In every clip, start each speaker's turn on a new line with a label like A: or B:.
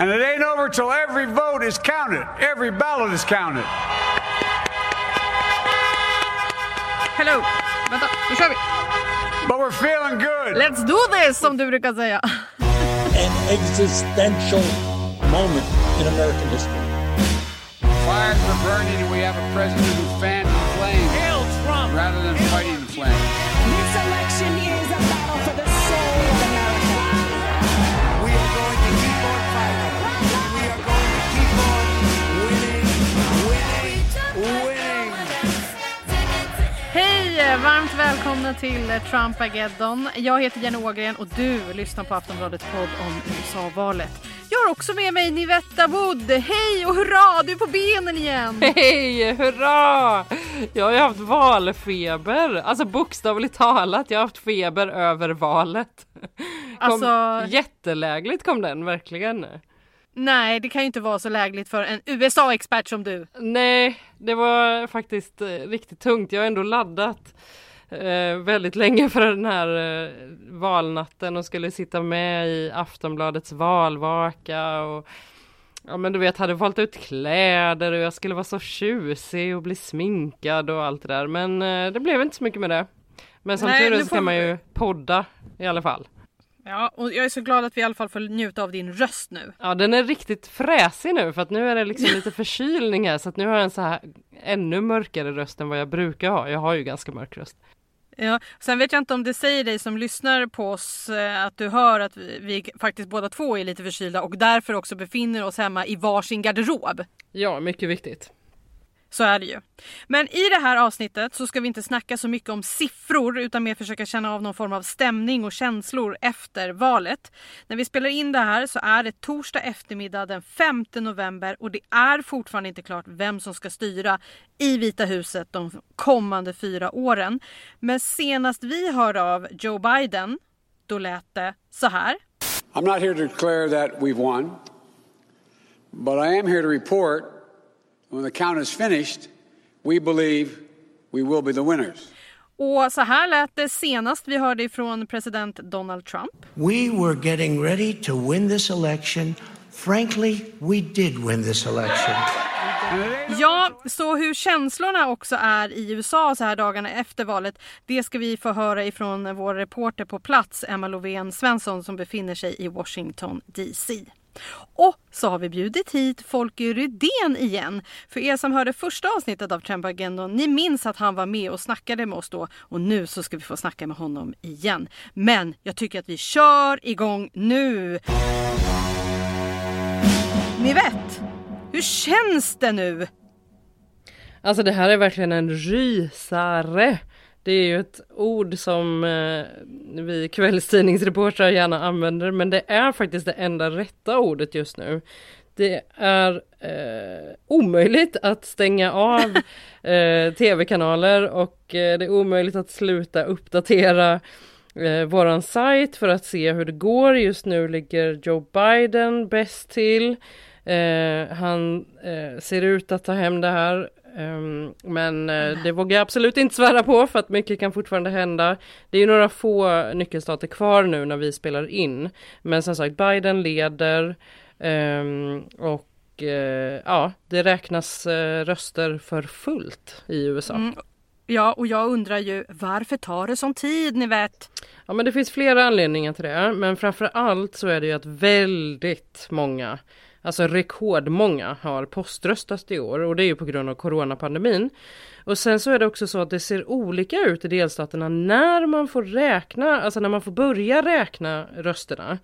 A: And it ain't over till every vote is counted, every ballot is counted.
B: Hello! Vänta, nu kör vi!
A: But we're feeling good.
B: Let's do this som du brukar säga.
C: an existential moment in American history.
A: Fires are burning and we have a president who fans the flames.
C: Hail Trump!
A: rather than fighting the flame.
B: Varmt välkomna till Trumpageddon. Jag heter Jenny Ågren och du lyssnar på Aftonbladets podd om USA-valet. Jag har också med mig Nivetta Wood. Hej och hurra! Du är på benen igen!
D: Hej, hurra! Jag har ju haft valfeber, alltså bokstavligt talat, jag har haft feber över valet. Kom,
B: Alltså-
D: Jättelägligt kom den verkligen.
B: Nej, det kan ju inte vara så lägligt för en USA-expert som du.
D: Nej, det var faktiskt eh, riktigt tungt. Jag har ändå laddat eh, väldigt länge för den här eh, valnatten och skulle sitta med i Aftonbladets valvaka och ja men du vet hade valt ut kläder och jag skulle vara så tjusig och bli sminkad och allt det där men eh, det blev inte så mycket med det. Men som
B: Nej,
D: tur är så kan man ju podda i alla fall.
B: Ja, och jag är så glad att vi i alla fall får njuta av din röst nu.
D: Ja den är riktigt fräsig nu för att nu är det liksom lite förkylning här så att nu har jag en så här ännu mörkare röst än vad jag brukar ha. Jag har ju ganska mörk röst.
B: Ja, sen vet jag inte om det säger dig som lyssnar på oss eh, att du hör att vi, vi faktiskt båda två är lite förkylda och därför också befinner oss hemma i varsin garderob.
D: Ja, mycket viktigt.
B: Så är det ju. Men i det här avsnittet så ska vi inte snacka så mycket om siffror utan mer försöka känna av någon form av stämning och känslor efter valet. När vi spelar in det här så är det torsdag eftermiddag den 5 november och det är fortfarande inte klart vem som ska styra i Vita huset de kommande fyra åren. Men senast vi hörde av Joe Biden, då lät det så här.
A: I'm not here to declare that we've won, but I am here to report when the count is finished, we believe we will be the winners.
B: Och så här lät det senast vi hörde ifrån president Donald Trump.
E: We were getting ready to win this election. Frankly, we did win this election.
B: Ja, så hur känslorna också är i USA så här dagarna efter valet, det ska vi få höra ifrån vår reporter på plats, Emma Lovén Svensson som befinner sig i Washington DC. Och så har vi bjudit hit Folke Rydén igen. För er som hörde första avsnittet av Trempagendon, ni minns att han var med och snackade med oss då och nu så ska vi få snacka med honom igen. Men jag tycker att vi kör igång nu! Ni vet, hur känns det nu?
D: Alltså det här är verkligen en rysare. Det är ju ett ord som eh, vi kvällstidningsreportrar gärna använder, men det är faktiskt det enda rätta ordet just nu. Det är eh, omöjligt att stänga av eh, tv-kanaler och eh, det är omöjligt att sluta uppdatera eh, våran sajt för att se hur det går. Just nu ligger Joe Biden bäst till. Eh, han eh, ser ut att ta hem det här ehm, men eh, det vågar jag absolut inte svära på för att mycket kan fortfarande hända. Det är några få nyckelstater kvar nu när vi spelar in. Men som sagt Biden leder ehm, och eh, ja, det räknas eh, röster för fullt i USA.
B: Mm. Ja, och jag undrar ju varför tar det sån tid, ni vet?
D: Ja men det finns flera anledningar till det. Men framför allt så är det ju att väldigt många, alltså rekordmånga har poströstat i år och det är ju på grund av coronapandemin. Och sen så är det också så att det ser olika ut i delstaterna när man får räkna, alltså när man får börja räkna rösterna.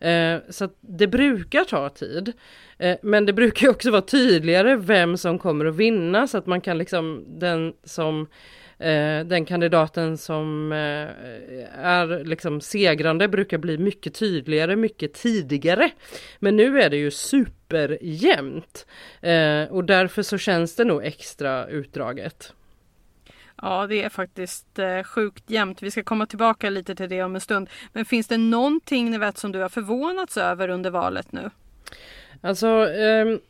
D: Eh, så att det brukar ta tid. Eh, men det brukar också vara tydligare vem som kommer att vinna så att man kan liksom den som Eh, den kandidaten som eh, är liksom segrande brukar bli mycket tydligare, mycket tidigare. Men nu är det ju superjämnt eh, och därför så känns det nog extra utdraget.
B: Ja, det är faktiskt eh, sjukt jämnt. Vi ska komma tillbaka lite till det om en stund. Men finns det någonting ni vet som du har förvånats över under valet nu?
D: Alltså, ehm,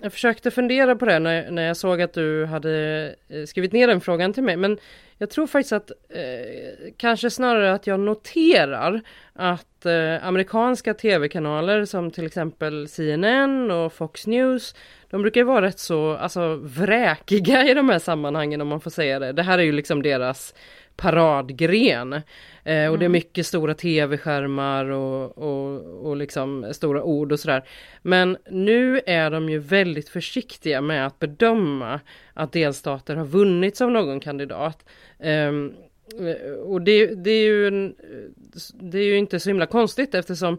D: jag försökte fundera på det när, när jag såg att du hade eh, skrivit ner den frågan till mig. Men jag tror faktiskt att eh, kanske snarare att jag noterar att eh, amerikanska tv-kanaler som till exempel CNN och Fox News de brukar vara rätt så alltså, vräkiga i de här sammanhangen om man får säga det. Det här är ju liksom deras paradgren. Eh, och det är mycket stora tv-skärmar och, och, och liksom stora ord och sådär. Men nu är de ju väldigt försiktiga med att bedöma att delstater har vunnit av någon kandidat. Um, och det, det, är ju det är ju inte så himla konstigt eftersom eh,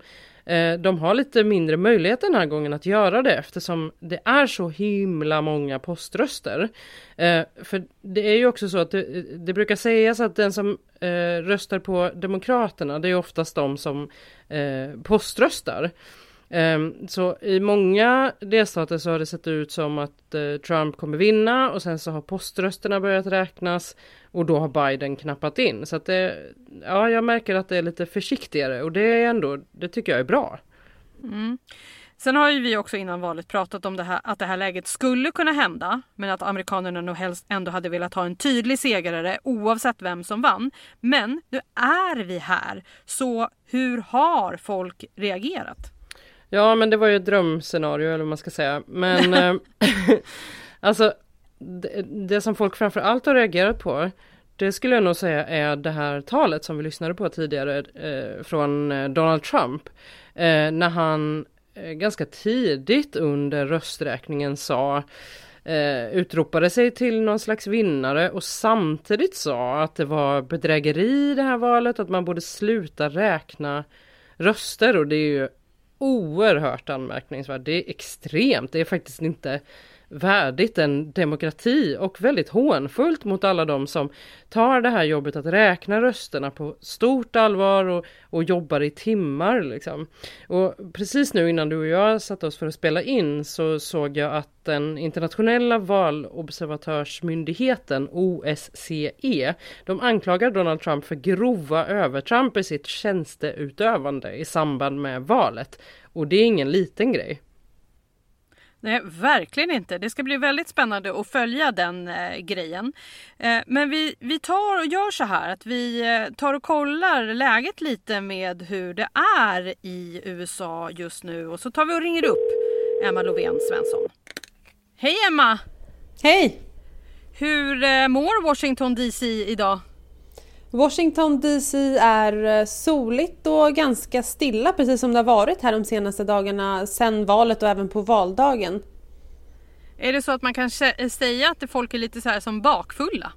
D: Eh, de har lite mindre möjlighet den här gången att göra det eftersom det är så himla många poströster. Eh, för det är ju också så att det, det brukar sägas att den som eh, röstar på Demokraterna det är oftast de som eh, poströstar. Ehm, så i många delstater så har det sett ut som att eh, Trump kommer vinna och sen så har poströsterna börjat räknas och då har Biden knappat in. Så att det, ja, jag märker att det är lite försiktigare och det är ändå, det tycker jag är bra.
B: Mm. Sen har ju vi också innan valet pratat om det här, att det här läget skulle kunna hända, men att amerikanerna nog helst ändå hade velat ha en tydlig segrare oavsett vem som vann. Men nu är vi här, så hur har folk reagerat?
D: Ja, men det var ju ett drömscenario eller vad man ska säga. Men eh, alltså det, det, som folk framför allt har reagerat på det skulle jag nog säga är det här talet som vi lyssnade på tidigare eh, från eh, Donald Trump. Eh, när han eh, ganska tidigt under rösträkningen sa eh, utropade sig till någon slags vinnare och samtidigt sa att det var bedrägeri i det här valet, att man borde sluta räkna röster och det är ju oerhört anmärkningsvärt. Det är extremt. Det är faktiskt inte värdigt en demokrati och väldigt hånfullt mot alla de som tar det här jobbet att räkna rösterna på stort allvar och, och jobbar i timmar. Liksom. Och precis nu innan du och jag satte oss för att spela in så såg jag att den internationella valobservatörsmyndigheten OSCE de anklagar Donald Trump för grova övertramp i sitt tjänsteutövande i samband med valet. Och det är ingen liten grej.
B: Nej, verkligen inte. Det ska bli väldigt spännande att följa den eh, grejen. Eh, men vi, vi tar och gör så här att vi eh, tar och kollar läget lite med hur det är i USA just nu och så tar vi och ringer upp Emma Lovén Svensson. Hej Emma!
F: Hej!
B: Hur eh, mår Washington DC idag?
F: Washington DC är eh, soligt och ganska stilla precis som det har varit här de senaste dagarna sen valet och även på valdagen.
B: Är det så att man kan säga att folk är lite så här som bakfulla?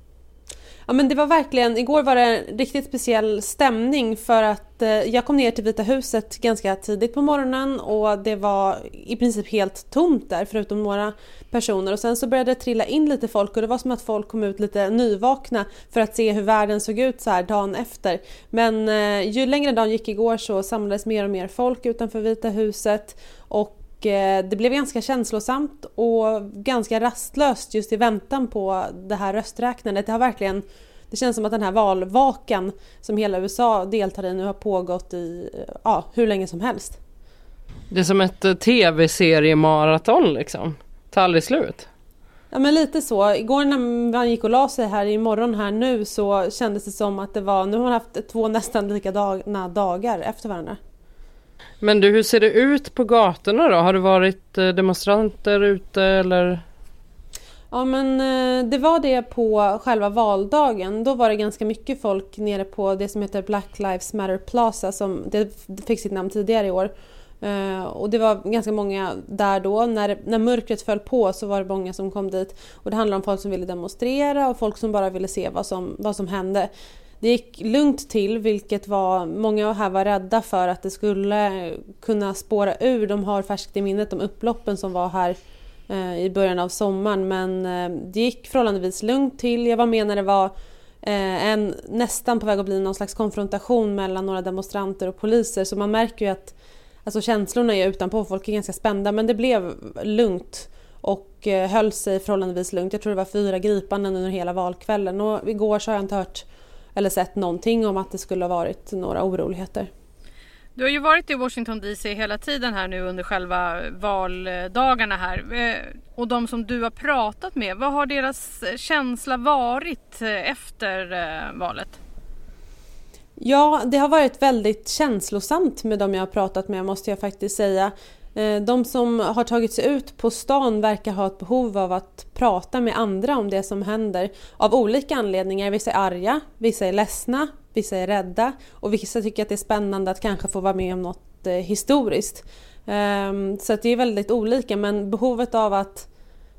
F: Ja men det var verkligen, igår var det en riktigt speciell stämning för att eh, jag kom ner till Vita huset ganska tidigt på morgonen och det var i princip helt tomt där förutom några personer och sen så började det trilla in lite folk och det var som att folk kom ut lite nyvakna för att se hur världen såg ut så här dagen efter. Men eh, ju längre dagen gick igår så samlades mer och mer folk utanför Vita huset och Eh, det blev ganska känslosamt och ganska rastlöst just i väntan på det här rösträknandet. Det har verkligen det känns som att den här valvakan som hela USA deltar i nu har pågått i ja, hur länge som helst.
D: Det är som ett eh, tv-seriemaraton liksom. Tar aldrig slut.
F: Ja men lite så. Igår när man gick och la sig här i morgon här nu så kändes det som att det var, nu har man haft två nästan likadana dagar efter varandra.
D: Men du, hur ser det ut på gatorna då? Har det varit eh, demonstranter ute eller?
F: Ja men eh, det var det på själva valdagen. Då var det ganska mycket folk nere på det som heter Black Lives Matter Plaza som det fick sitt namn tidigare i år. Eh, och det var ganska många där då. När, när mörkret föll på så var det många som kom dit. Och det handlade om folk som ville demonstrera och folk som bara ville se vad som, vad som hände. Det gick lugnt till vilket var, många här var rädda för att det skulle kunna spåra ur. De har färskt i minnet de upploppen som var här eh, i början av sommaren men eh, det gick förhållandevis lugnt till. Jag var med när det var eh, en, nästan på väg att bli någon slags konfrontation mellan några demonstranter och poliser så man märker ju att alltså känslorna är utanpå, folk är ganska spända men det blev lugnt och eh, höll sig förhållandevis lugnt. Jag tror det var fyra gripanden under hela valkvällen och igår så har jag inte hört eller sett någonting om att det skulle ha varit några oroligheter.
B: Du har ju varit i Washington DC hela tiden här nu under själva valdagarna här. Eh, och de som du har pratat med, vad har deras känsla varit eh, efter valet?
F: Ja, det har varit väldigt känslosamt med de jag har pratat med måste jag faktiskt säga. Eh, de som har tagit sig ut på stan verkar ha ett behov av att prata med andra om det som händer av olika anledningar. Vissa är arga, vissa är ledsna, vissa är rädda och vissa tycker att det är spännande att kanske få vara med om något eh, historiskt. Ehm, så att det är väldigt olika men behovet av att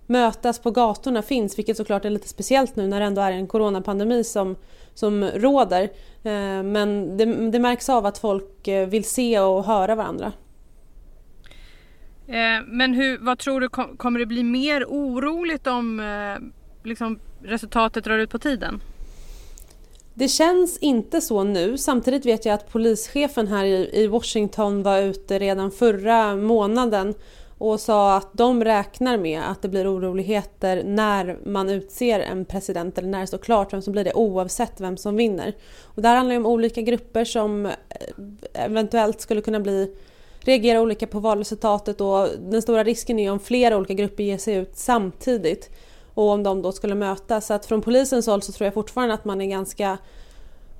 F: mötas på gatorna finns vilket såklart är lite speciellt nu när det ändå är en coronapandemi som, som råder. Uh, men det, det, märks av att folk eh, vill se och höra varandra.
B: Eh, men hur, vad tror du, kommer det bli mer oroligt om eh, liksom, resultatet drar ut på tiden?
F: Det känns inte så nu. Samtidigt vet jag att polischefen här i Washington var ute redan förra månaden och sa att de räknar med att det blir oroligheter när man utser en president eller när det står klart vem som blir det oavsett vem som vinner. Och det här handlar om olika grupper som eh, eventuellt skulle kunna bli reagera olika på valresultatet och den stora risken är om flera olika grupper ger sig ut samtidigt och om de då skulle mötas. Så att från polisens håll så tror jag fortfarande att man är ganska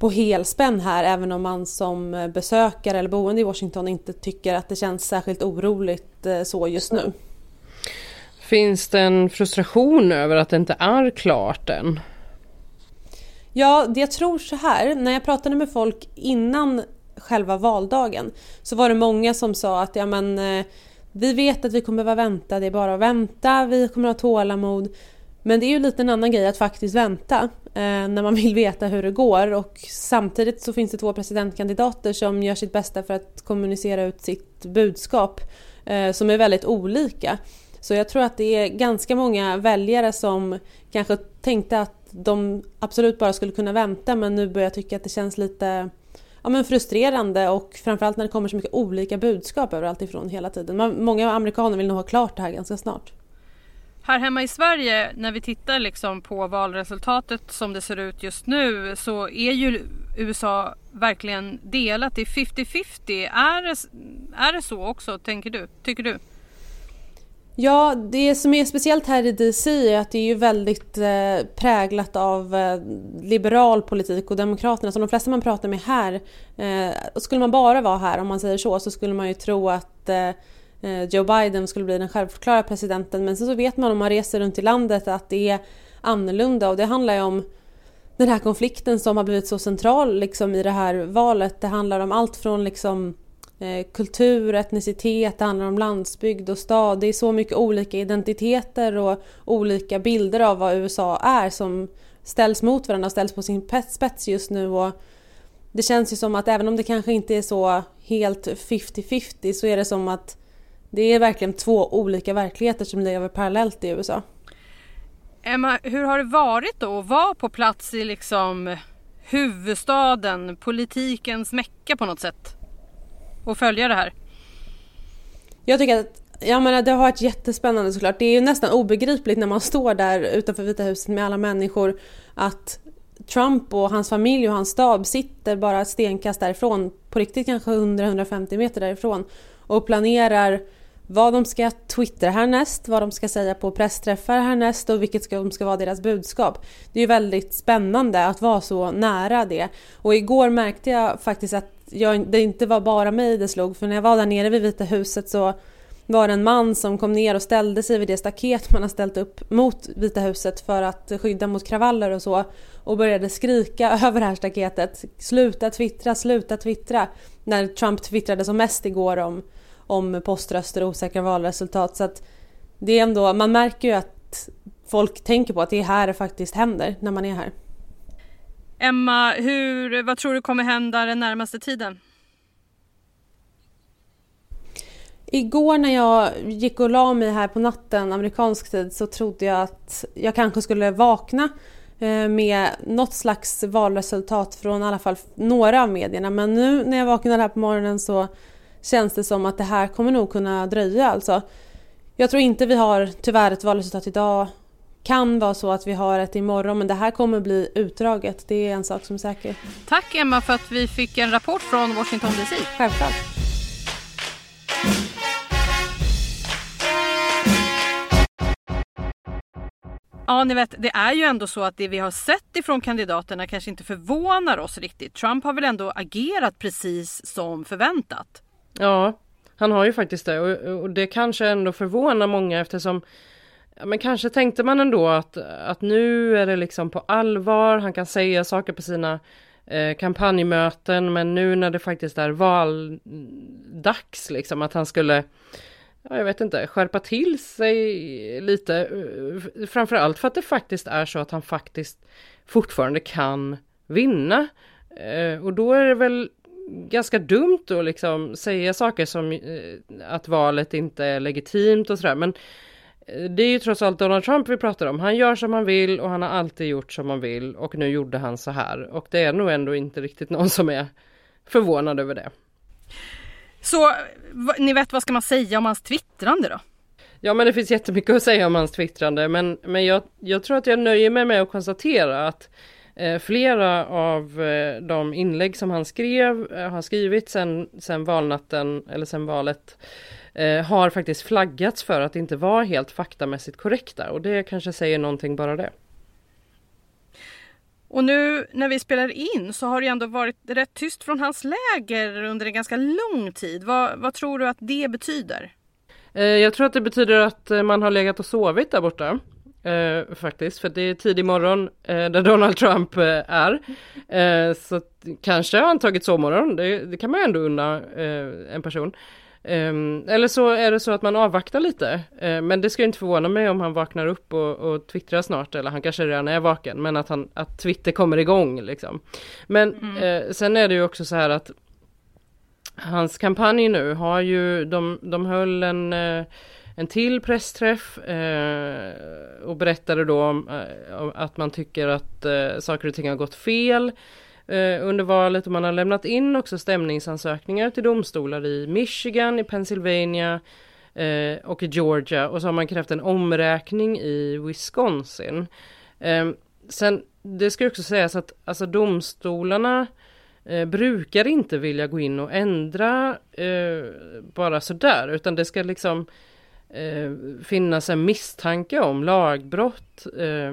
F: på helspänn här även om man som besökare eller boende i Washington inte tycker att det känns särskilt oroligt eh, så just nu.
D: Finns det en frustration över att det inte är klart än?
F: Ja, jag tror så här. När jag pratade med folk innan själva valdagen så var det många som sa att ja men eh, vi vet att vi kommer behöva vänta, det är bara att vänta, vi kommer att ha tålamod. Men det är ju lite en annan grej att faktiskt vänta eh, när man vill veta hur det går och samtidigt så finns det två presidentkandidater som gör sitt bästa för att kommunicera ut sitt budskap eh, som är väldigt olika. Så jag tror att det är ganska många väljare som kanske tänkte att de absolut bara skulle kunna vänta men nu börjar tycka att det känns lite ja, men frustrerande och framförallt när det kommer så mycket olika budskap överallt ifrån hela tiden. Man, många amerikaner vill nog ha klart det här ganska snart.
B: Här hemma i Sverige när vi tittar liksom på valresultatet som det ser ut just nu så är ju USA verkligen delat i 50-50. Är det, är det så också tänker du? Tycker du?
F: Ja, det som är speciellt här i DC är att det är ju väldigt eh, präglat av eh, liberal politik och Demokraterna. Så de flesta man pratar med här, eh, skulle man bara vara här om man säger så, så skulle man ju tro att eh, Eh, Joe Biden skulle bli den självklara presidenten. Men sen så vet man om man reser runt i landet att det är annorlunda och det handlar ju om den här konflikten som har blivit så central liksom, i det här valet. Det handlar om allt från liksom Eh, kultur, etnicitet, det handlar om landsbygd och stad. Det är så mycket olika identiteter och olika bilder av vad USA är som ställs mot varandra och ställs på sin spets just nu. Och det känns ju som att även om det kanske inte är så helt 50-50 så är det som att det är verkligen två olika verkligheter som lever parallellt i USA.
B: Emma, hur har det varit då att vara på plats i liksom huvudstaden, politikens mecka på något sätt? och följa det här?
F: Jag tycker att jag menar, det har varit jättespännande såklart. Det är ju nästan obegripligt när man står där utanför Vita huset med alla människor att Trump och hans familj och hans stab sitter bara stenkast därifrån, på riktigt kanske 100-150 meter därifrån och planerar vad de ska twittra härnäst, vad de ska säga på pressträffar härnäst och vilket ska, ska vara deras budskap. Det är ju väldigt spännande att vara så nära det. Och igår märkte jag faktiskt att jag, det inte var bara mig det slog för när jag var där nere vid Vita huset så var det en man som kom ner och ställde sig vid det staket man har ställt upp mot Vita huset för att skydda mot kravaller och så och började skrika över det här staketet. Sluta twittra, sluta twittra. När Trump twittrade som mest igår om, om poströster och osäkra valresultat. Så att det är ändå, man märker ju att folk tänker på att det är här det faktiskt händer när man är här.
B: Emma, hur, vad tror du kommer hända den närmaste tiden?
F: Igår när jag gick och la mig här på natten, amerikansk tid, så trodde jag att jag kanske skulle vakna eh, med något slags valresultat från i alla fall några av medierna. Men nu när jag vaknade här på morgonen så känns det som att det här kommer nog kunna dröja alltså. Jag tror inte vi har tyvärr ett valresultat idag kan vara så att vi har ett imorgon men det här kommer bli utdraget. Det är en sak som är säker.
B: Tack Emma för att vi fick en rapport från Washington DC.
F: Självklart.
B: Ja, ni vet, det är ju ändå så att det vi har sett ifrån kandidaterna kanske inte förvånar oss riktigt. Trump har väl ändå agerat precis som förväntat.
D: Ja, han har ju faktiskt det och, och det kanske ändå förvånar många eftersom Ja, men kanske tänkte man ändå att, att nu är det liksom på allvar, han kan säga saker på sina eh, kampanjmöten men nu när det faktiskt är valdags liksom att han skulle ja, jag vet inte, skärpa till sig lite. Framförallt för att det faktiskt är så att han faktiskt fortfarande kan vinna. Eh, och då är det väl ganska dumt att liksom säga saker som eh, att valet inte är legitimt och sådär. Men eh, det är ju trots allt Donald Trump vi pratar om. Han gör som han vill och han har alltid gjort som han vill och nu gjorde han så här. Och det är nog ändå inte riktigt någon som är förvånad över det.
B: Så ni vet vad ska man säga om hans twittrande då?
D: Ja men det finns jättemycket att säga om hans twittrande men, men jag, jag tror att jag nöjer mig med att konstatera att flera av eh, de inlägg som han skrev, eh, har skrivit sen, sen valnatten eller sen valet eh, har faktiskt flaggats för att inte vara helt faktamässigt korrekta och det kanske säger någonting bara det.
B: Och nu när vi spelar in så har det ändå varit rätt tyst från hans läger under en ganska lång tid. Vad, vad tror du att det betyder?
D: Eh, Jag tror att det betyder att eh, man har legat och sovit där borta. Eh, faktiskt, för det är tidig morgon eh, där Donald Trump eh, är. Eh, så kanske har han tagit sovmorgon, det, det kan man ju ändå unna eh, en person. Ehm, eller så är det så att man avvaktar lite. Eh, men det ska inte förvåna mig om han vaknar upp och, och twittrar snart, eller han kanske redan är vaken, men att, han, att Twitter kommer igång liksom. Men eh, sen är det ju också så här att Hans kampanj nu har ju, de, de höll en, en till pressträff eh, och berättade då om, eh, att man tycker att eh, saker och ting har gått fel eh, under valet och man har lämnat in också stämningsansökningar till domstolar i Michigan, i Pennsylvania eh, och i Georgia och så har man krävt en omräkning i Wisconsin. Eh, sen, det ska också sägas att alltså domstolarna eh, brukar inte vilja gå in och ändra eh, bara sådär utan det ska liksom eh, finnas en misstanke om lagbrott eh,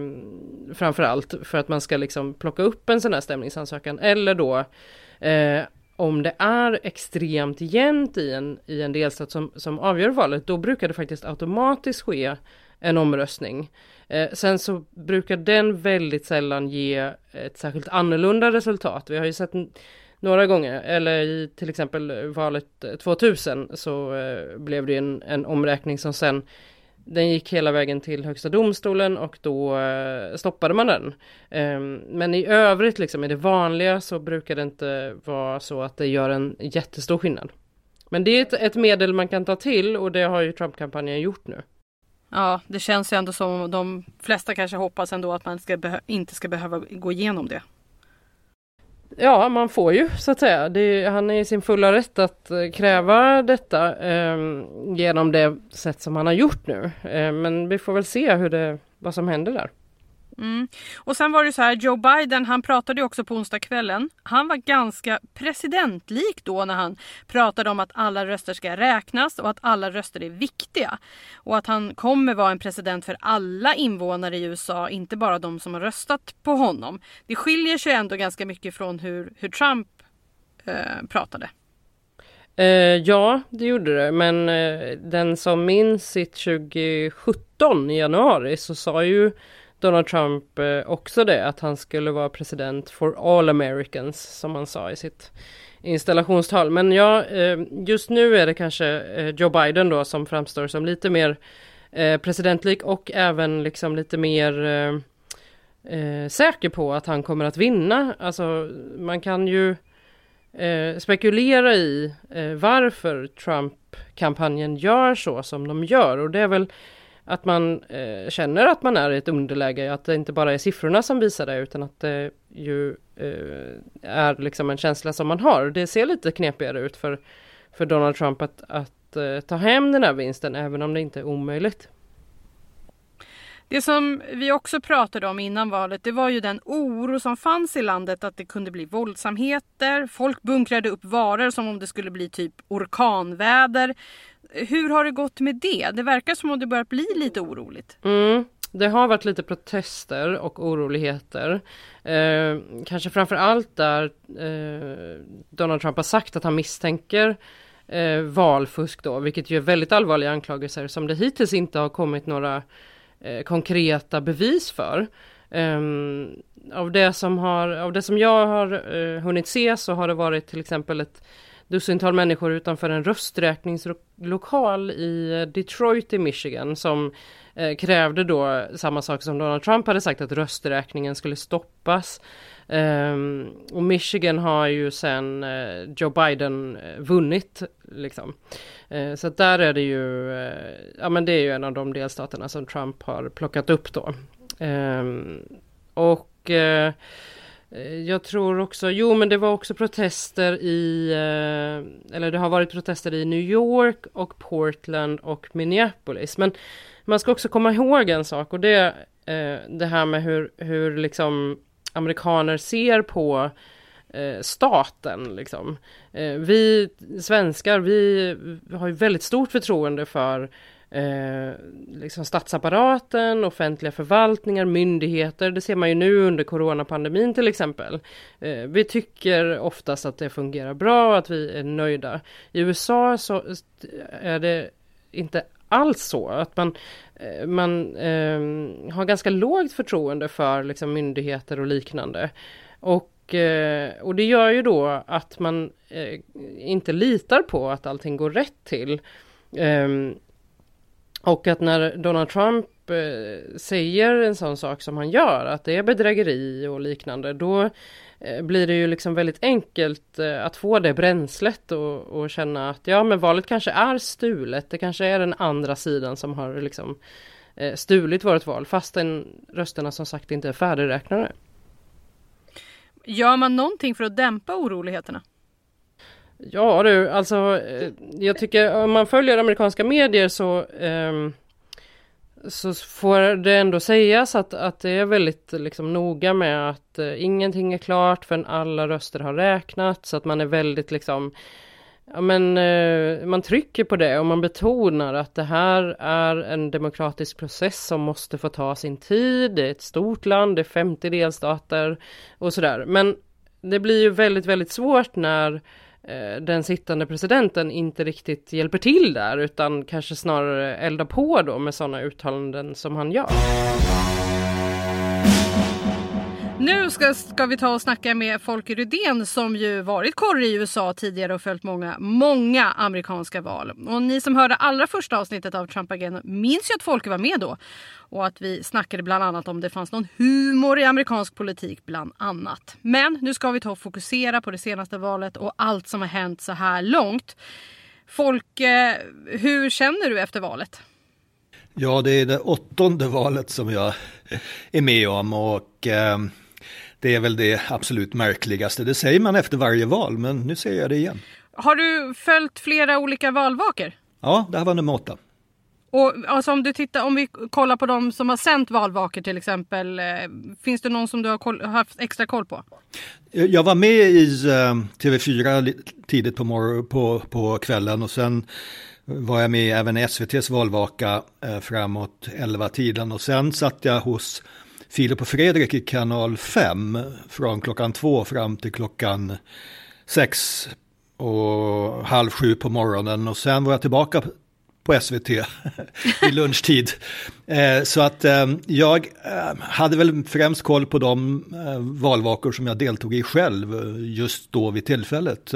D: framförallt för att man ska liksom plocka upp en sån här stämningsansökan eller då eh, om det är extremt jämnt i en, i en delstat som, som avgör valet då brukar det faktiskt automatiskt ske en omröstning. Eh, sen så brukar den väldigt sällan ge ett särskilt annorlunda resultat. Vi har ju sett några gånger, eller i till exempel valet 2000 så eh, blev det en, en omräkning som sen den gick hela vägen till högsta domstolen och då eh, stoppade man den. Eh, men i övrigt liksom i det vanliga så brukar det inte vara så att det gör en jättestor skillnad. Men det är ett, ett medel man kan ta till och det har ju Trump-kampanjen gjort nu.
B: Ja, det känns ju ändå som de flesta kanske hoppas ändå att man ska inte ska behöva gå igenom det.
D: Ja, man får ju så att säga. Det, han är i sin fulla rätt att eh, kräva detta eh, genom det sätt som han har gjort nu. Eh, men vi får väl se hur det, vad som händer där.
B: Mm. Och sen var det så här, Joe Biden han pratade ju också på onsdagskvällen. Han var ganska presidentlik då när han pratade om att alla röster ska räknas och att alla röster är viktiga. Och att han kommer vara en president för alla invånare i USA, inte bara de som har röstat på honom. Det skiljer sig ändå ganska mycket från hur, hur Trump eh, pratade.
D: Eh, ja, det gjorde det. Men eh, den som minns sitt 2017 i januari så sa ju Donald Trump eh, också det att han skulle vara president for all Americans som han sa i sitt installationstal. Men ja, eh, just nu är det kanske eh, Joe Biden då som framstår som lite mer presidentlik och även liksom lite mer säker på att han kommer att vinna. Alltså man kan ju spekulera i varför Trump-kampanjen gör så som de gör och det är väl att man eh, känner att man är i ett underläge, att det inte bara är siffrorna som visar det utan att det ju eh, är liksom en känsla som man har. Det ser lite knepigare ut för, för Donald Trump att, att eh, ta hem den här vinsten även om det inte är omöjligt.
B: Det som vi också pratade om innan valet det var ju den oro som fanns i landet att det kunde bli våldsamheter. Folk bunkrade upp varor som om det skulle bli typ orkanväder. Hur har det gått med det? Det verkar som om det börjar bli lite oroligt.
D: Mm. Det har varit lite protester och oroligheter. Eh, kanske framför allt där eh, Donald Trump har sagt att han misstänker eh, valfusk då, vilket ju är väldigt allvarliga anklagelser som det hittills inte har kommit några eh, konkreta bevis för. Um, av, det som har, av det som jag har uh, hunnit se så har det varit till exempel ett dussintal människor utanför en rösträkningslokal i Detroit i Michigan som eh, krävde då samma sak som Donald Trump hade sagt att rösträkningen skulle stoppas. Um, och Michigan har ju sedan uh, eh, Joe Biden uh, vunnit liksom. Eh, så där är det ju, eh, ja men det är ju en av de delstaterna som Trump har plockat upp då. Ehm, och eh, jag tror också, jo men det var också protester i, eller det har varit protester i New York och Portland och Minneapolis. Men man ska också komma ihåg en sak och det, det här med hur, hur liksom amerikaner ser på eh, staten. Liksom. Eh, vi svenskar, vi har ju väldigt stort förtroende för eh, liksom statsapparaten, offentliga förvaltningar, myndigheter. Det ser man ju nu under coronapandemin till exempel. Eh, vi tycker oftast att det fungerar bra, att vi är nöjda. I USA så är det inte alls så. Att man, eh, man eh, har ganska lågt förtroende för liksom, myndigheter och liknande. Och, Eh, och det gör ju då att man eh, inte litar på att allting går rätt till. Ehm, och att när Donald Trump eh, säger en sån sak som han gör, att det är bedrägeri och liknande, då eh, blir det ju liksom väldigt enkelt att få det bränslet och, och, känna att ja men valet kanske är stulet. Det kanske är den andra sidan som har liksom stulit vårt val fastän rösterna som sagt inte är färdigräknade.
B: Gör man någonting för att dämpa oroligheterna?
D: Ja du, alltså eh, jag tycker om man följer amerikanska medier så eh, så får det ändå sägas att, att det är väldigt liksom, noga med att eh, ingenting är klart förrän alla röster har räknats. Så att man är väldigt liksom Ja men eh, man trycker på det och man betonar att det här är en demokratisk process som måste få ta sin tid. Det är ett stort land, det är 50 delstater och sådär. Men det blir ju väldigt, väldigt svårt när Eh, den sittande presidenten inte riktigt hjälper till där utan kanske snarare eldar på då med sådana uttalanden som han gör.
B: Nu ska, ska vi ta och snacka med Folke Rydén som ju varit korre i USA tidigare och följt många, många amerikanska val. Och ni som hörde allra första avsnittet av Trump Again minns ju att Folke var med då. Och att vi snackade bland annat om det fanns någon humor i amerikansk politik bland annat. Men nu ska vi ta och fokusera på det senaste valet och allt som har hänt så här långt. Folke, hur känner du efter valet?
G: Ja, det är det åttonde valet som jag är med om och eh, det är väl det absolut märkligaste. Det säger man efter varje val, men nu säger jag det igen.
B: Har du följt flera olika valvakor?
G: Ja, det här var nummer åtta.
B: Och alltså om du tittar, om vi kollar på de som har sänt valvakor till exempel. Eh, finns det någon som du har koll, haft extra koll på?
G: Jag var med i uh, TV4 tidigt på, morgon, på, på kvällen och sen var jag med även i SVTs valvaka framåt 11-tiden och sen satt jag hos Filip och Fredrik i kanal 5 från klockan 2 fram till klockan 6 och halv sju på morgonen och sen var jag tillbaka på SVT i lunchtid. Eh, så att eh, jag eh, hade väl främst koll på de valvakor som jag deltog i själv just då vid tillfället.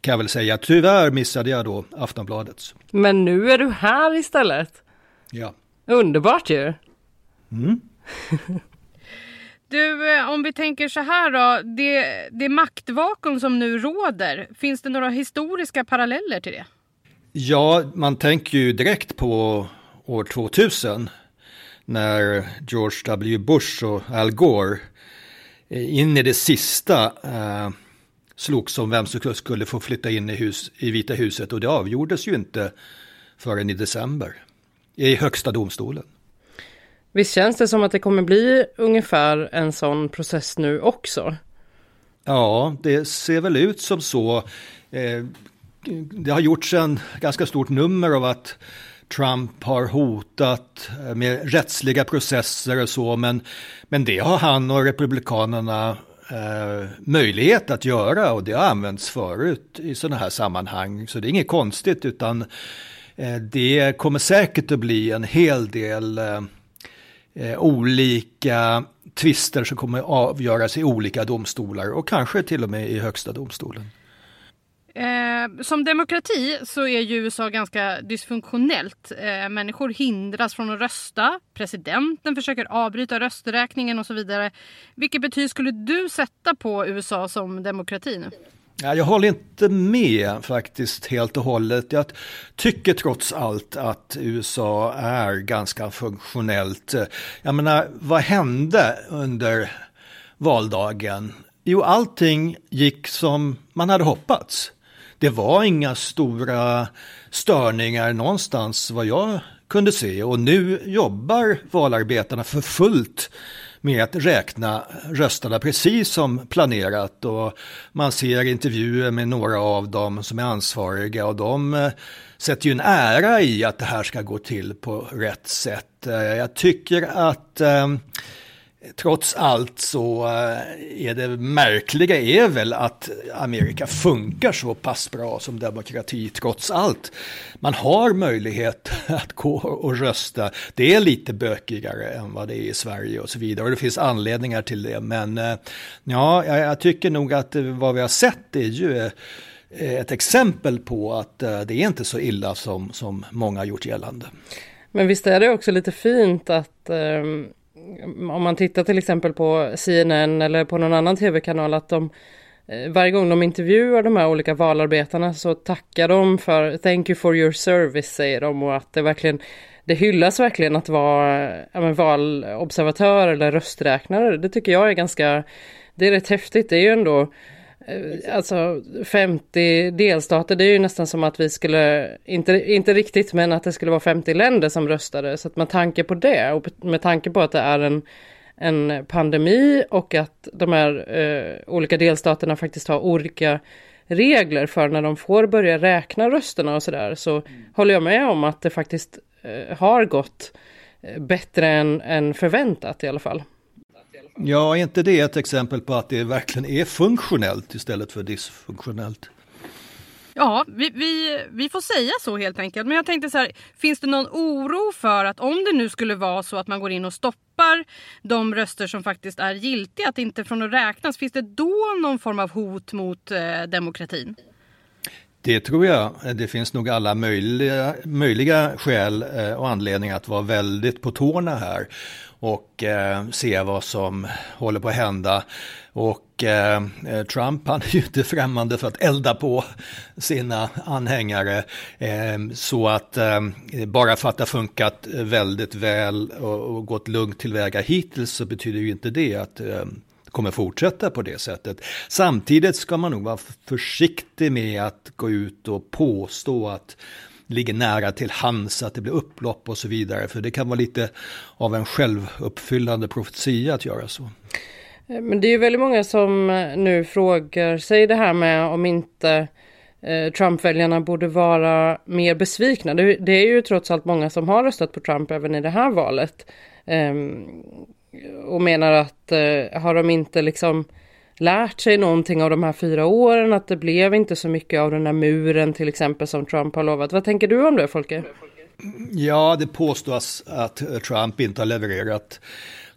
G: Kan jag väl säga. Tyvärr missade jag då Aftonbladets.
D: Men nu är du här istället.
G: Ja.
D: Underbart ju.
G: Mm.
B: Du, eh, om vi tänker så här då. Det, det maktvakuum som nu råder, finns det några historiska paralleller till det?
G: Ja, man tänker ju direkt på år 2000 när George W. Bush och Al Gore eh, in i det sista eh, slogs om vem som skulle få flytta in i, hus, i Vita huset och det avgjordes ju inte förrän i december i högsta domstolen.
D: Visst känns det som att det kommer bli ungefär en sån process nu också?
G: Ja, det ser väl ut som så. Eh, det har gjorts en ganska stort nummer av att Trump har hotat eh, med rättsliga processer och så, men, men det har han och Republikanerna eh, möjlighet att göra och det har använts förut i sådana här sammanhang. Så det är inget konstigt utan eh, det kommer säkert att bli en hel del eh, eh olika tvister som kommer avgöras i olika domstolar och kanske till och med i högsta domstolen.
B: Eh, som demokrati så är ju USA ganska dysfunktionellt. Eh, människor hindras från att rösta. Presidenten försöker avbryta rösträkningen och så vidare. Vilket betyg skulle du sätta på USA som demokrati nu?
G: Ja, jag håller inte med faktiskt helt och hållet. Jag tycker trots allt att USA är ganska funktionellt. Jag menar, vad hände under valdagen? Jo, allting gick som man hade hoppats. Det var inga stora störningar någonstans vad jag kunde se och nu jobbar valarbetarna för fullt med att räkna rösterna precis som planerat och man ser intervjuer med några av dem som är ansvariga och de eh, sätter ju en ära i att det här ska gå till på rätt sätt. Eh, jag tycker att eh, Trots allt så eh, är det märkliga är väl att Amerika funkar så pass bra som demokrati trots allt. Man har möjlighet att gå och rösta. Det är lite bökigare än vad det är i Sverige och så vidare och det finns anledningar till det. Men eh, ja, jag tycker nog att vad vi har sett är ju eh, ett exempel på att det är inte så illa som, som många har gjort gällande.
D: Men visst är det också lite fint att um om man tittar till exempel på CNN eller på någon annan tv-kanal att de eh, varje gång de intervjuar de här olika valarbetarna så tackar de för Thank you for your service säger de och att det verkligen det hyllas verkligen att vara ja, men, valobservatör eller rösträknare. Det tycker jag är ganska, det är rätt häftigt. Det är ju ändå alltså 50 delstater, det är ju nästan som att vi skulle, inte, inte riktigt, men att det skulle vara 50 länder som röstade. Så att med tanke på det och med tanke på att det är en, en pandemi och att de här eh, olika delstaterna faktiskt har olika regler för när de får börja räkna rösterna och sådär så mm. håller jag med om att det faktiskt eh, har gått eh, bättre än, än förväntat i alla fall.
G: Ja, är inte det ett exempel på att det verkligen är funktionellt istället för dysfunktionellt?
B: Ja, vi, vi, vi får säga så helt enkelt. Men jag tänkte så här, finns det någon oro för att om det nu skulle vara så att man går in och stoppar de röster som faktiskt är giltiga, att inte från att räknas, finns det då någon form av hot mot eh, demokratin?
G: Det tror jag. Det finns nog alla möjliga, möjliga skäl eh, och anledningar att vara väldigt på tårna här och eh, se vad som håller på att hända. Och eh, Trump han är ju inte främmande för att elda på sina anhängare. Eh, så att eh, bara för att det har funkat väldigt väl och, och gått lugnt tillväga hittills så betyder ju inte det att eh, kommer fortsätta på det sättet. Samtidigt ska man nog vara försiktig med att gå ut och påstå att ligger nära till hands att det blir upplopp och så vidare. För det kan vara lite av en självuppfyllande profetia att göra så.
D: Eh, men det är ju väldigt många som eh, nu frågar sig det här med om inte eh, Trump-väljarna borde vara mer besvikna. Det, är ju trots allt många som har röstat på Trump även i det här valet. Ehm, och menar att har de inte liksom lärt sig någonting av de här fyra åren, att det blev inte så mycket av den där muren till exempel som Trump har lovat. Vad tänker du om det Folke?
G: Ja, det påstås att Trump inte har levererat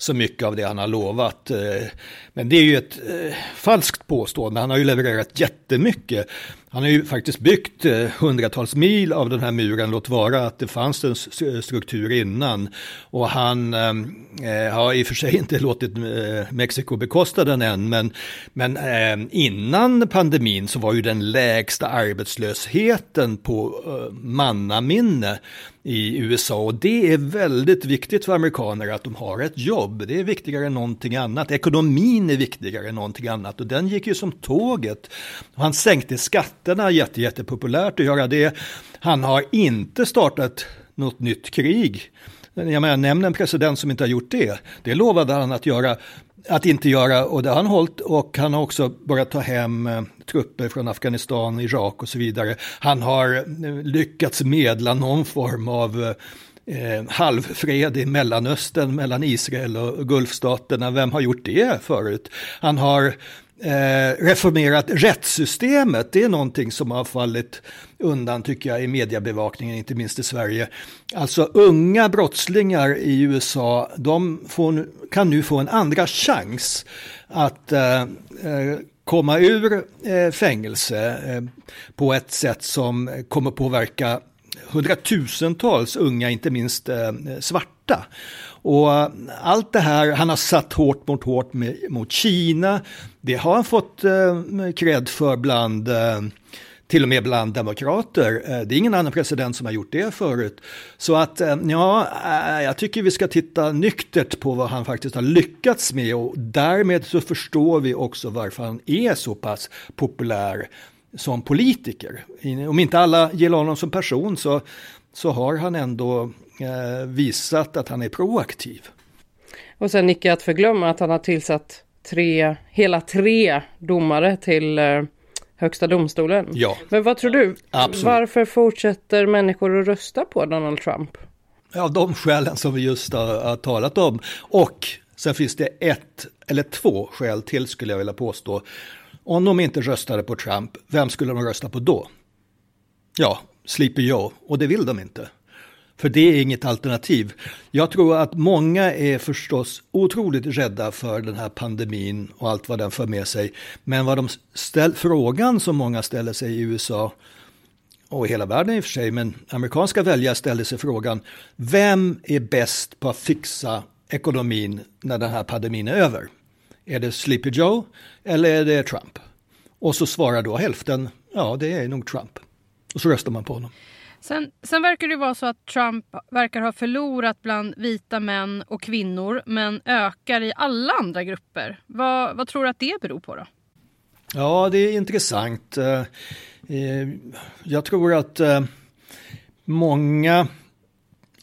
G: så mycket av det han har lovat. Eh, men det är ju ett eh, falskt påstående. Han har ju levererat jättemycket. Han har ju faktiskt byggt eh, hundratals mil av den här muren, låt vara att det fanns en struktur innan. Och han eh, har i och för sig inte låtit Mexiko bekosta den än, men, men eh, innan pandemin så var ju den lägsta arbetslösheten på eh, mannaminne i USA och det är väldigt viktigt för amerikaner att de har ett jobb. Det är viktigare än någonting annat. Ekonomin är viktigare än någonting annat och den gick ju som tåget. Han sänkte skatterna, jätte, jättepopulärt att göra det. Han har inte startat något nytt krig. Jag menar, nämn en president som inte har gjort det. Det lovade han att göra att inte göra och det har han hållit och han har också börjat ta hem eh, trupper från Afghanistan, Irak och så vidare. Han har eh, lyckats medla någon form av eh, eh halvfred i Mellanöstern mellan Israel och Gulfstaterna. Vem har gjort det förut? Han har eh, reformerat rättssystemet. Det är någonting som har fallit undan tycker jag i mediebevakningen, inte minst i Sverige. Alltså unga brottslingar i USA, de får, kan nu få en andra chans att eh, eh komma ur eh, fängelse eh, på ett sätt som kommer påverka hundratusentals unga, inte minst eh, svarta. Och eh, allt det här, han har satt hårt mot hårt med, mot Kina. Det har han fått eh, för bland eh, till och med bland demokrater. Eh, det är ingen annan president som har gjort det förut. Så att, eh, ja, jag tycker vi ska titta nyktert på vad han faktiskt har lyckats med och därmed så förstår vi också varför han är så pass populär som politiker. Om inte alla gillar honom som person så, så har han ändå eh, visat att han är proaktiv.
D: Och sen icke att förglömma att han har tillsatt tre, hela tre domare till eh, Högsta domstolen.
G: Ja.
D: Men vad tror du?
G: Absolut.
D: Varför fortsätter människor att rösta på Donald Trump?
G: Av de skälen som vi just har, har talat om. Och sen finns det ett eller två skäl till skulle jag vilja påstå. Om de inte röstade på Trump, vem skulle de rösta på då? Ja, Sleepy Joe, och det vill de inte. För det är inget alternativ. Jag tror att många är förstås otroligt rädda för den här pandemin och allt vad den för med sig. Men vad de ställ, frågan som många ställer sig i USA och i hela världen i och för sig, men amerikanska väljare ställer sig frågan, vem är bäst på att fixa ekonomin när den här pandemin är över? Är det Sleepy Joe eller är det Trump? Och så svarar då hälften, ja det är nog Trump. Och så röstar man på honom.
B: Sen, sen verkar det vara så att Trump verkar ha förlorat bland vita män och kvinnor men ökar i alla andra grupper. Vad, vad tror du att det beror på då?
G: Ja, det är intressant. Eh, eh, jag tror att eh, många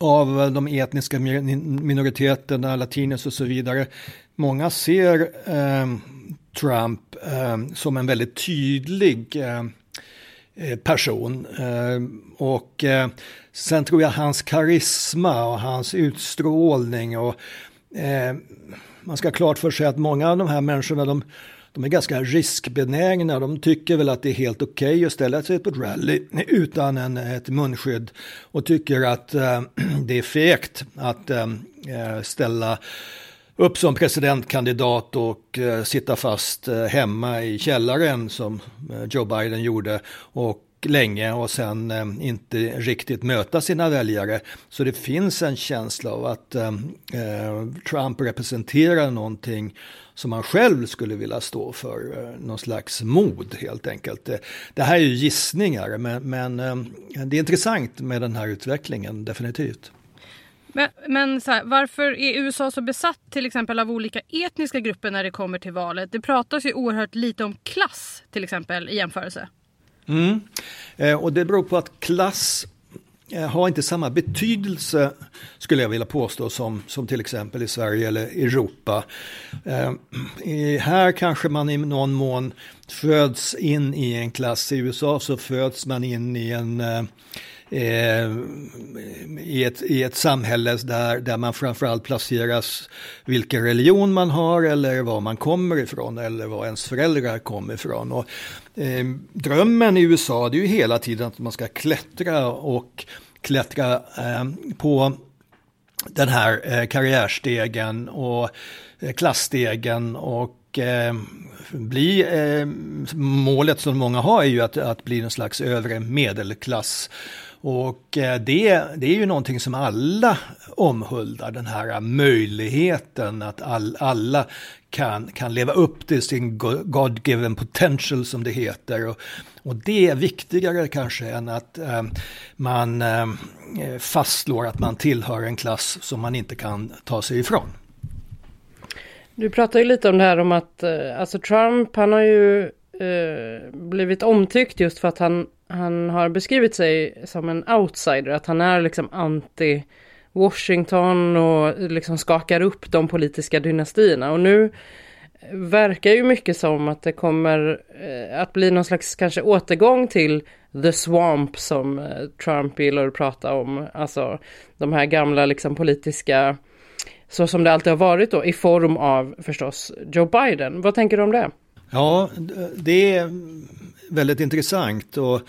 G: av de etniska minoriteterna, latinos och så vidare, många ser Trump som en väldigt tydlig Eh, person. Eh, och eh, sen tror jag hans karisma och hans utstrålning och man ska ha klart för sig att många av de här människorna de, de är ganska riskbenägna. De tycker väl att det är helt okej okay att ställa sig på ett rally utan en, ett munskydd och tycker att det är fegt att ställa upp som presidentkandidat och eh, sitta fast eh, hemma i källaren som eh, Joe Biden gjorde och länge och sen eh, inte riktigt möta sina väljare. Så det finns en känsla av att eh, eh Trump representerar någonting som han själv skulle vilja stå för, eh, någon slags mod helt enkelt. Det, det här är ju gissningar men, men eh, det är intressant med den här utvecklingen definitivt.
B: Men, men här, varför är USA så besatt till exempel av olika etniska grupper när det kommer till valet? Det pratas ju oerhört lite om klass till exempel i jämförelse.
G: Mm. Eh, och det beror på att klass eh, har inte samma betydelse skulle jag vilja påstå som, som till exempel i Sverige eller Europa. Eh, här kanske man i någon mån föds in i en klass. I USA så föds man in i en eh, eh, i, ett, i ett samhälle där, där man framförallt placeras vilken religion man har eller var man kommer ifrån eller var ens föräldrar kommer ifrån. Och, eh, drömmen i USA det är ju hela tiden att man ska klättra och klättra eh, på den här eh, karriärstegen och eh, klassstegen och eh, bli, eh, målet som många har är ju att, att bli en slags övre medelklass. Och eh, det, det är ju någonting som alla omhuldar, den här möjligheten att all, alla kan, kan leva upp till sin God-given potential som det heter. Och, och det är viktigare kanske än att eh, man eh, fastslår att man tillhör en klass som man inte kan ta sig ifrån.
D: Du pratar ju lite om det här om att eh, alltså Trump han har ju eh, blivit omtyckt just för att han han har beskrivit sig som en outsider, att han är liksom anti Washington och liksom skakar upp de politiska dynastierna. Och nu verkar ju mycket som att det kommer eh, att bli någon slags kanske återgång till the swamp som eh, Trump gillar att prata om. Alltså de här gamla liksom politiska, så som det alltid har varit då, i form av förstås Joe Biden. Vad tänker du om det?
G: Ja, det är väldigt intressant och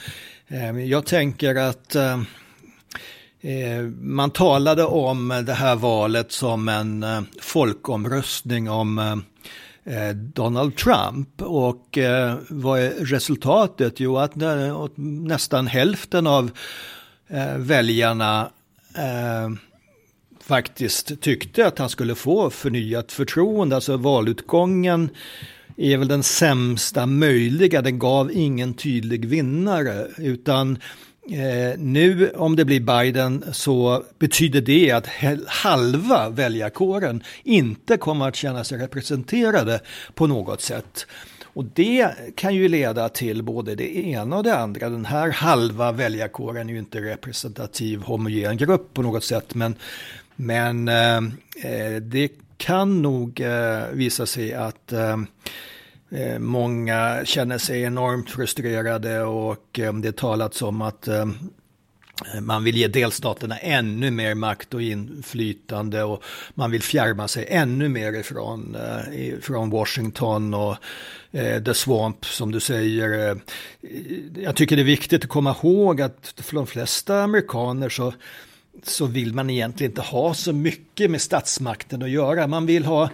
G: eh, jag tänker att eh, eh, man talade om det här valet som en folkomröstning om Donald Trump och vad är resultatet? Jo, att nästan hälften av väljarna faktiskt tyckte att han skulle få förnyat förtroende, alltså valutgången är väl den sämsta möjliga. Den gav ingen tydlig vinnare utan eh, nu om det blir Biden så betyder det att halva väljarkåren inte kommer att känna sig representerade på något sätt. Och det kan ju leda till både det ena och det andra. Den här halva väljarkåren är ju inte representativ homogen grupp på något sätt men, men eh, eh det kan nog eh, visa sig att eh, Eh, många känner sig enormt frustrerade och eh, det talats om att eh, man vill ge delstaterna ännu mer makt och inflytande och man vill fjärma sig ännu mer ifrån, från Washington och The Swamp som du säger. Jag tycker det är viktigt att komma ihåg att för de flesta amerikaner så så vill man egentligen inte ha så mycket med statsmakten att göra. Man vill ha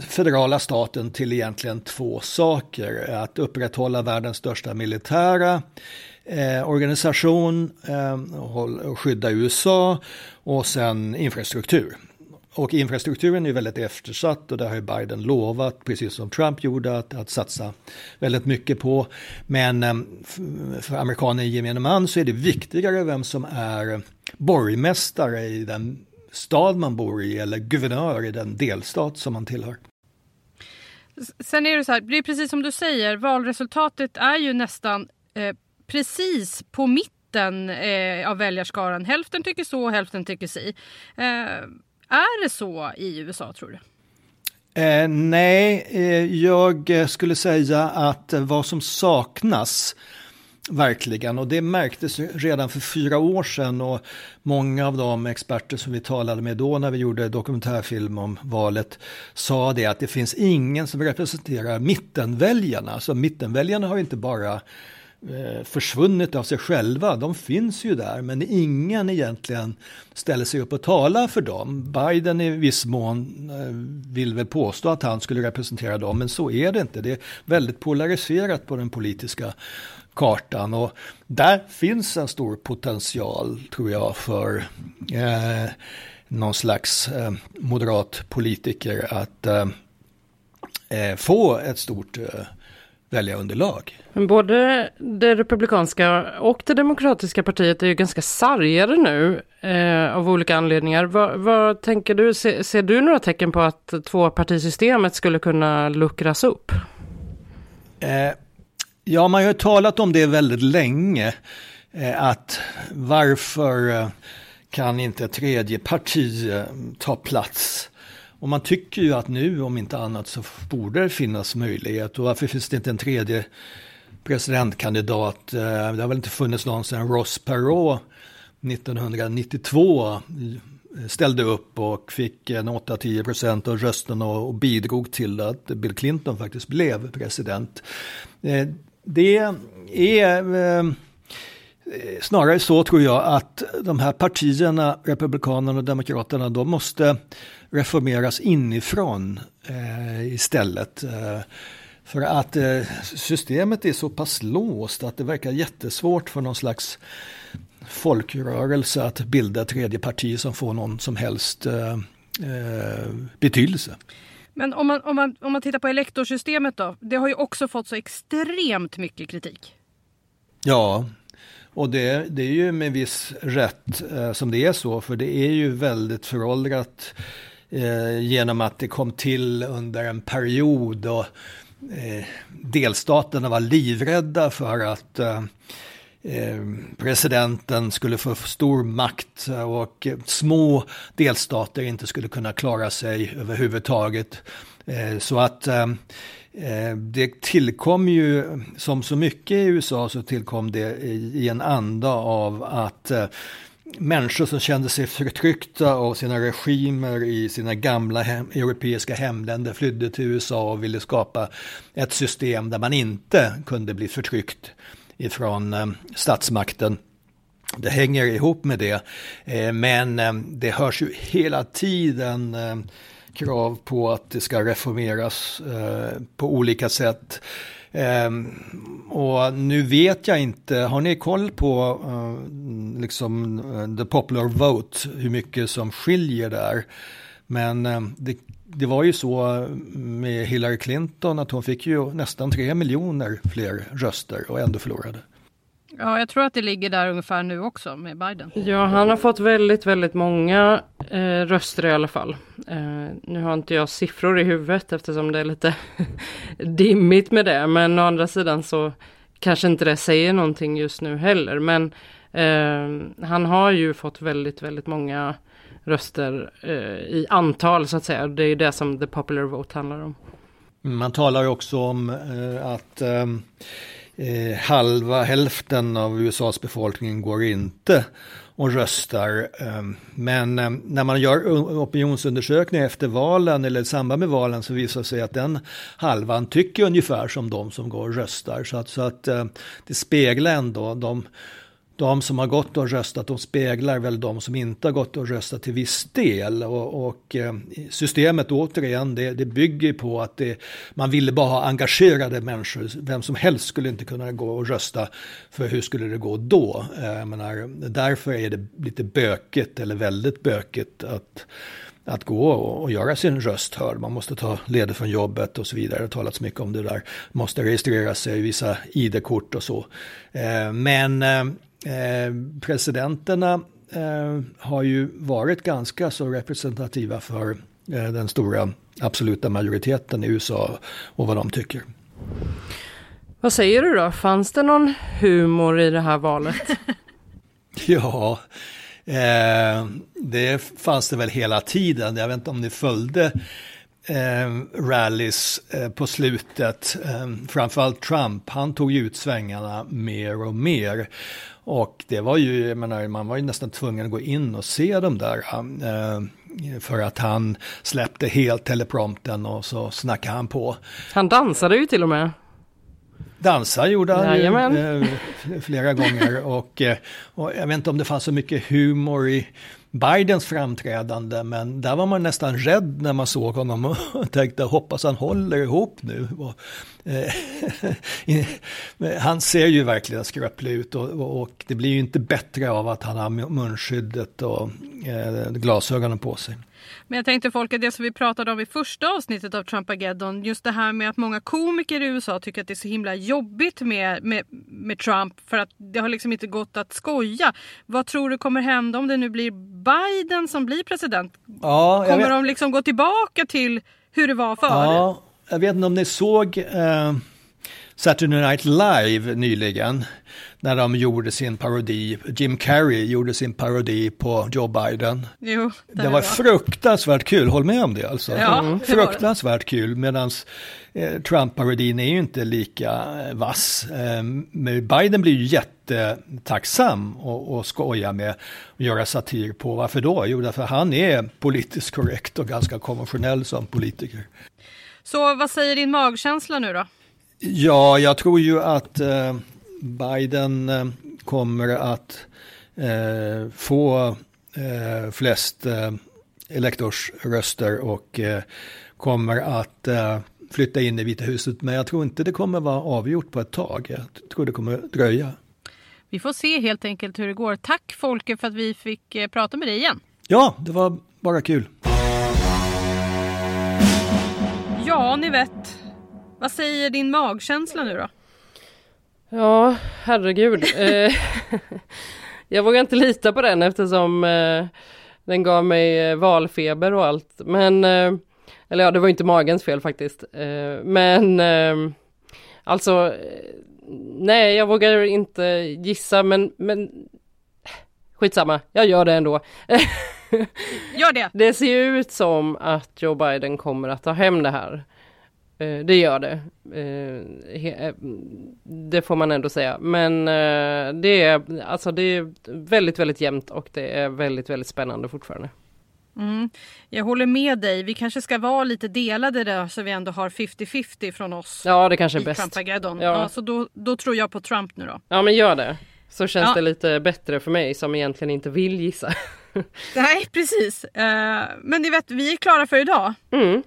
G: federala staten till egentligen två saker. Att upprätthålla världens största militära eh, organisation eh, och skydda USA och sen infrastruktur. Och infrastrukturen är väldigt eftersatt och det har ju Biden lovat, precis som Trump gjorde, att, att satsa väldigt mycket på. Men eh, för amerikaner i gemene man så är det viktigare vem som är borgmästare i den stad man bor i eller guvernör i den delstat som man tillhör.
B: Sen är det så här, det är precis som du säger, valresultatet är ju nästan eh, precis på mitten eh, av väljarskaran. Hälften tycker så, hälften tycker si. Eh, är det så i USA tror du?
G: Eh, nej, eh, jag skulle säga att vad som saknas Verkligen, och det märktes redan för fyra år sedan och många av de experter som vi talade med då när vi gjorde dokumentärfilm om valet sa det att det finns ingen som representerar mittenväljarna. Så mittenväljarna har inte bara eh, försvunnit av sig själva, de finns ju där men ingen egentligen ställer sig upp och talar för dem. Biden i viss mån eh, vill väl påstå att han skulle representera dem men så är det inte. Det är väldigt polariserat på den politiska kartan. Och där finns en stor potential, tror jag, för eh, någon slags eh, moderat politiker att eh, eh få ett stort eh, väljarunderlag.
D: Men både det republikanska och det demokratiska partiet är ju ganska sargade nu eh, av olika anledningar. Vad, vad tänker du? Se, ser du några tecken på att tvåpartisystemet skulle kunna luckras upp?
G: Eh, Ja, man har ju talat om det väldigt länge. Eh, att varför eh, kan inte ett tredje parti eh, ta plats? Och man tycker ju att nu, om inte annat, så borde det finnas möjlighet. Och varför finns det inte en tredje presidentkandidat? Det har väl inte funnits någon sedan Ross Perot 1992 ställde upp och fick en 8-10 procent av rösten och bidrog till att Bill Clinton faktiskt blev president det är eh, snarare så tror jag att de här partierna, Republikanerna och Demokraterna, de måste reformeras inifrån eh, istället. Eh, för att eh, systemet är så pass låst att det verkar jättesvårt för någon slags folkrörelse att bilda ett tredje parti som får någon som helst eh, eh betydelse.
B: Men om man, om, man, om man tittar på elektorsystemet då. Det har ju också fått så extremt mycket kritik.
G: Ja, och det, det är ju med viss rätt eh, som det är så. För det är ju väldigt föråldrat eh, genom att det kom till under en period då eh, delstaterna var livrädda för att eh, Eh, presidenten skulle få stor makt eh, och eh, små delstater inte skulle kunna klara sig överhuvudtaget. Så att det tillkom ju, som så mycket i USA, så tillkom det i en anda av att människor som kände sig förtryckta av sina regimer i sina gamla hem, europeiska hemländer flydde till USA och ville skapa ett system där man inte kunde bli förtryckt ifrån eh, statsmakten. Det hänger ihop med det, eh, men eh, det hörs ju hela tiden eh, krav på att det ska reformeras eh, på olika sätt. Ehm, och nu vet jag inte, har ni koll på eh, liksom the popular vote, hur mycket som skiljer där? Men det, det, var ju så med Hillary Clinton att hon fick ju nästan tre miljoner fler röster och ändå förlorade.
B: Ja, jag tror att det ligger där ungefär nu också med Biden.
D: Ja, han har fått väldigt, väldigt många eh, röster i alla fall. Eh, nu har inte jag siffror i huvudet eftersom det är lite dimmigt med det, men å andra sidan så kanske inte det säger någonting just nu heller. Men eh, han har ju fått väldigt, väldigt många röster eh, i antal så att säga. Det är det som the popular vote handlar om.
G: Man talar ju också om eh, att ehm, eh, halva, hälften av USAs befolkning går inte och röstar. Ehm, men ehm, när man gör opinionsundersökningar efter valen eller i samband med valen så visar det sig att den halvan tycker ungefär som de som går och röstar. Så att, så att eh, det speglar ändå de de som har gått och röstat, de speglar väl de som inte har gått och röstat till viss del. Och, och eh, systemet återigen, det, det bygger på att det, man ville bara ha engagerade människor. Vem som helst skulle inte kunna gå och rösta, för hur skulle det gå då? Eh, jag menar, därför är det lite bökigt, eller väldigt bökigt, att att gå och, göra sin röst hörd. Man måste ta ledigt från jobbet och så vidare. Det har talats mycket om det där. Måste registrera sig, visa ID-kort och så. Eh, men Eh, presidenterna eh, har ju varit ganska så representativa för eh, den stora absoluta majoriteten i USA och vad de tycker.
D: Vad säger du då? Fanns det någon humor i det här valet?
G: ja, eh, det fanns det väl hela tiden. Jag vet inte om ni följde eh, rallys eh, på slutet. Eh, framförallt Trump, han tog ut svängarna mer och mer. Och det var ju, menar, man var ju nästan tvungen att gå in och se dem där. Eh, för att han släppte helt teleprompten och så snackade han på.
D: Han dansade ju till och med.
G: Dansa gjorde han ju, eh, flera gånger och, eh, och jag vet inte om det fanns så mycket humor i Bidens framträdande, men där var man nästan rädd när man såg honom och tänkte hoppas han håller ihop nu. Eh, han ser ju verkligen skröplig ut och, och, det blir ju inte bättre av att han har munskyddet och eh, glasögonen på sig.
B: Men jag tänkte folk, det som vi pratade om i första avsnittet av Trumpageddon, just det här med att många komiker i USA tycker att det är så himla jobbigt med, med, med Trump för att det har liksom inte gått att skoja. Vad tror du kommer hända om det nu blir Biden som blir president? Ja, kommer vet... de liksom gå tillbaka till hur det var förr?
G: Ja, jag vet inte om ni såg eh, Saturday Night Live nyligen när de gjorde sin parodi, Jim Carrey gjorde sin parodi på Joe Biden.
B: Jo,
G: det, det var, fruktansvärt kul, håll med om det alltså. Ja, mm. Fruktansvärt kul, medan eh, Trump-parodin är ju inte lika eh, vass. Eh, men Biden blir ju jättetacksam och, och skoja med och göra satir på. Varför då? Jo, därför han är politiskt korrekt och ganska konventionell som politiker.
B: Så vad säger din magkänsla nu då?
G: Ja, jag tror ju att eh, Biden eh, kommer att eh, få eh, flest eh, elektorsröster och kommer att flytta in i Vita huset. Men jag tror inte det kommer vara avgjort på ett tag. Jag tror det kommer dröja.
B: Vi får se helt enkelt hur det går. Tack Folke för att vi fick prata med dig igen.
G: Ja, det var bara kul.
B: Ja, ni vet. Vad säger din magkänsla nu då?
D: Ja, herregud. Eh, jag vågar inte lita på den eftersom eh, den gav mig eh, valfeber och allt. Men, eller ja, det var inte magens fel faktiskt. Men alltså, nej, jag vågar inte gissa, men, men skitsamma, jag gör det ändå.
B: Gör det!
D: Det ser ut som att Joe Biden kommer att ta hem det här. Eh, Det gör det. Eh, eh, Det får man ändå säga. Men det är, alltså det är väldigt, väldigt jämnt och det är väldigt, väldigt spännande fortfarande.
B: Mm. Jag håller med dig. Vi kanske ska vara lite delade där så vi ändå har 50-50 från oss
D: Ja, det kanske är bäst.
B: Trumpageddon.
D: Ja.
B: Ja. så då, då tror jag på Trump nu då.
D: Ja, men gör det. Så känns
B: Ja.
D: det lite bättre för mig som egentligen inte vill gissa.
B: Nej, precis. Men ni vet, vi är klara för idag.
D: Mm.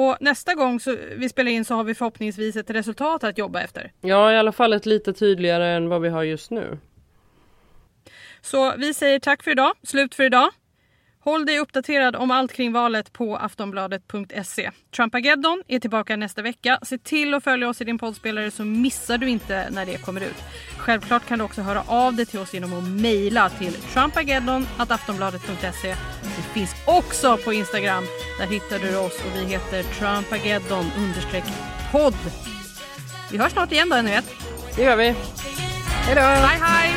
B: Och nästa gång så vi spelar in så har vi förhoppningsvis ett resultat att jobba efter.
D: Ja, i alla fall ett lite tydligare än vad vi har just nu.
B: Så vi säger tack för idag. Slut för idag. Håll dig uppdaterad om allt kring valet på aftonbladet.se. Trumpageddon är tillbaka nästa vecka. Se till att följa oss i din poddspelare så missar du inte när det kommer ut. Självklart kan du också höra av dig till oss genom att mejla till trumpageddon.aftonbladet.se. Vi finns också på Instagram. Där hittar du oss och vi heter Trumpageddon podd. Vi hörs snart igen då, ni vet.
D: Det gör vi.
B: Hej då! Hej hej!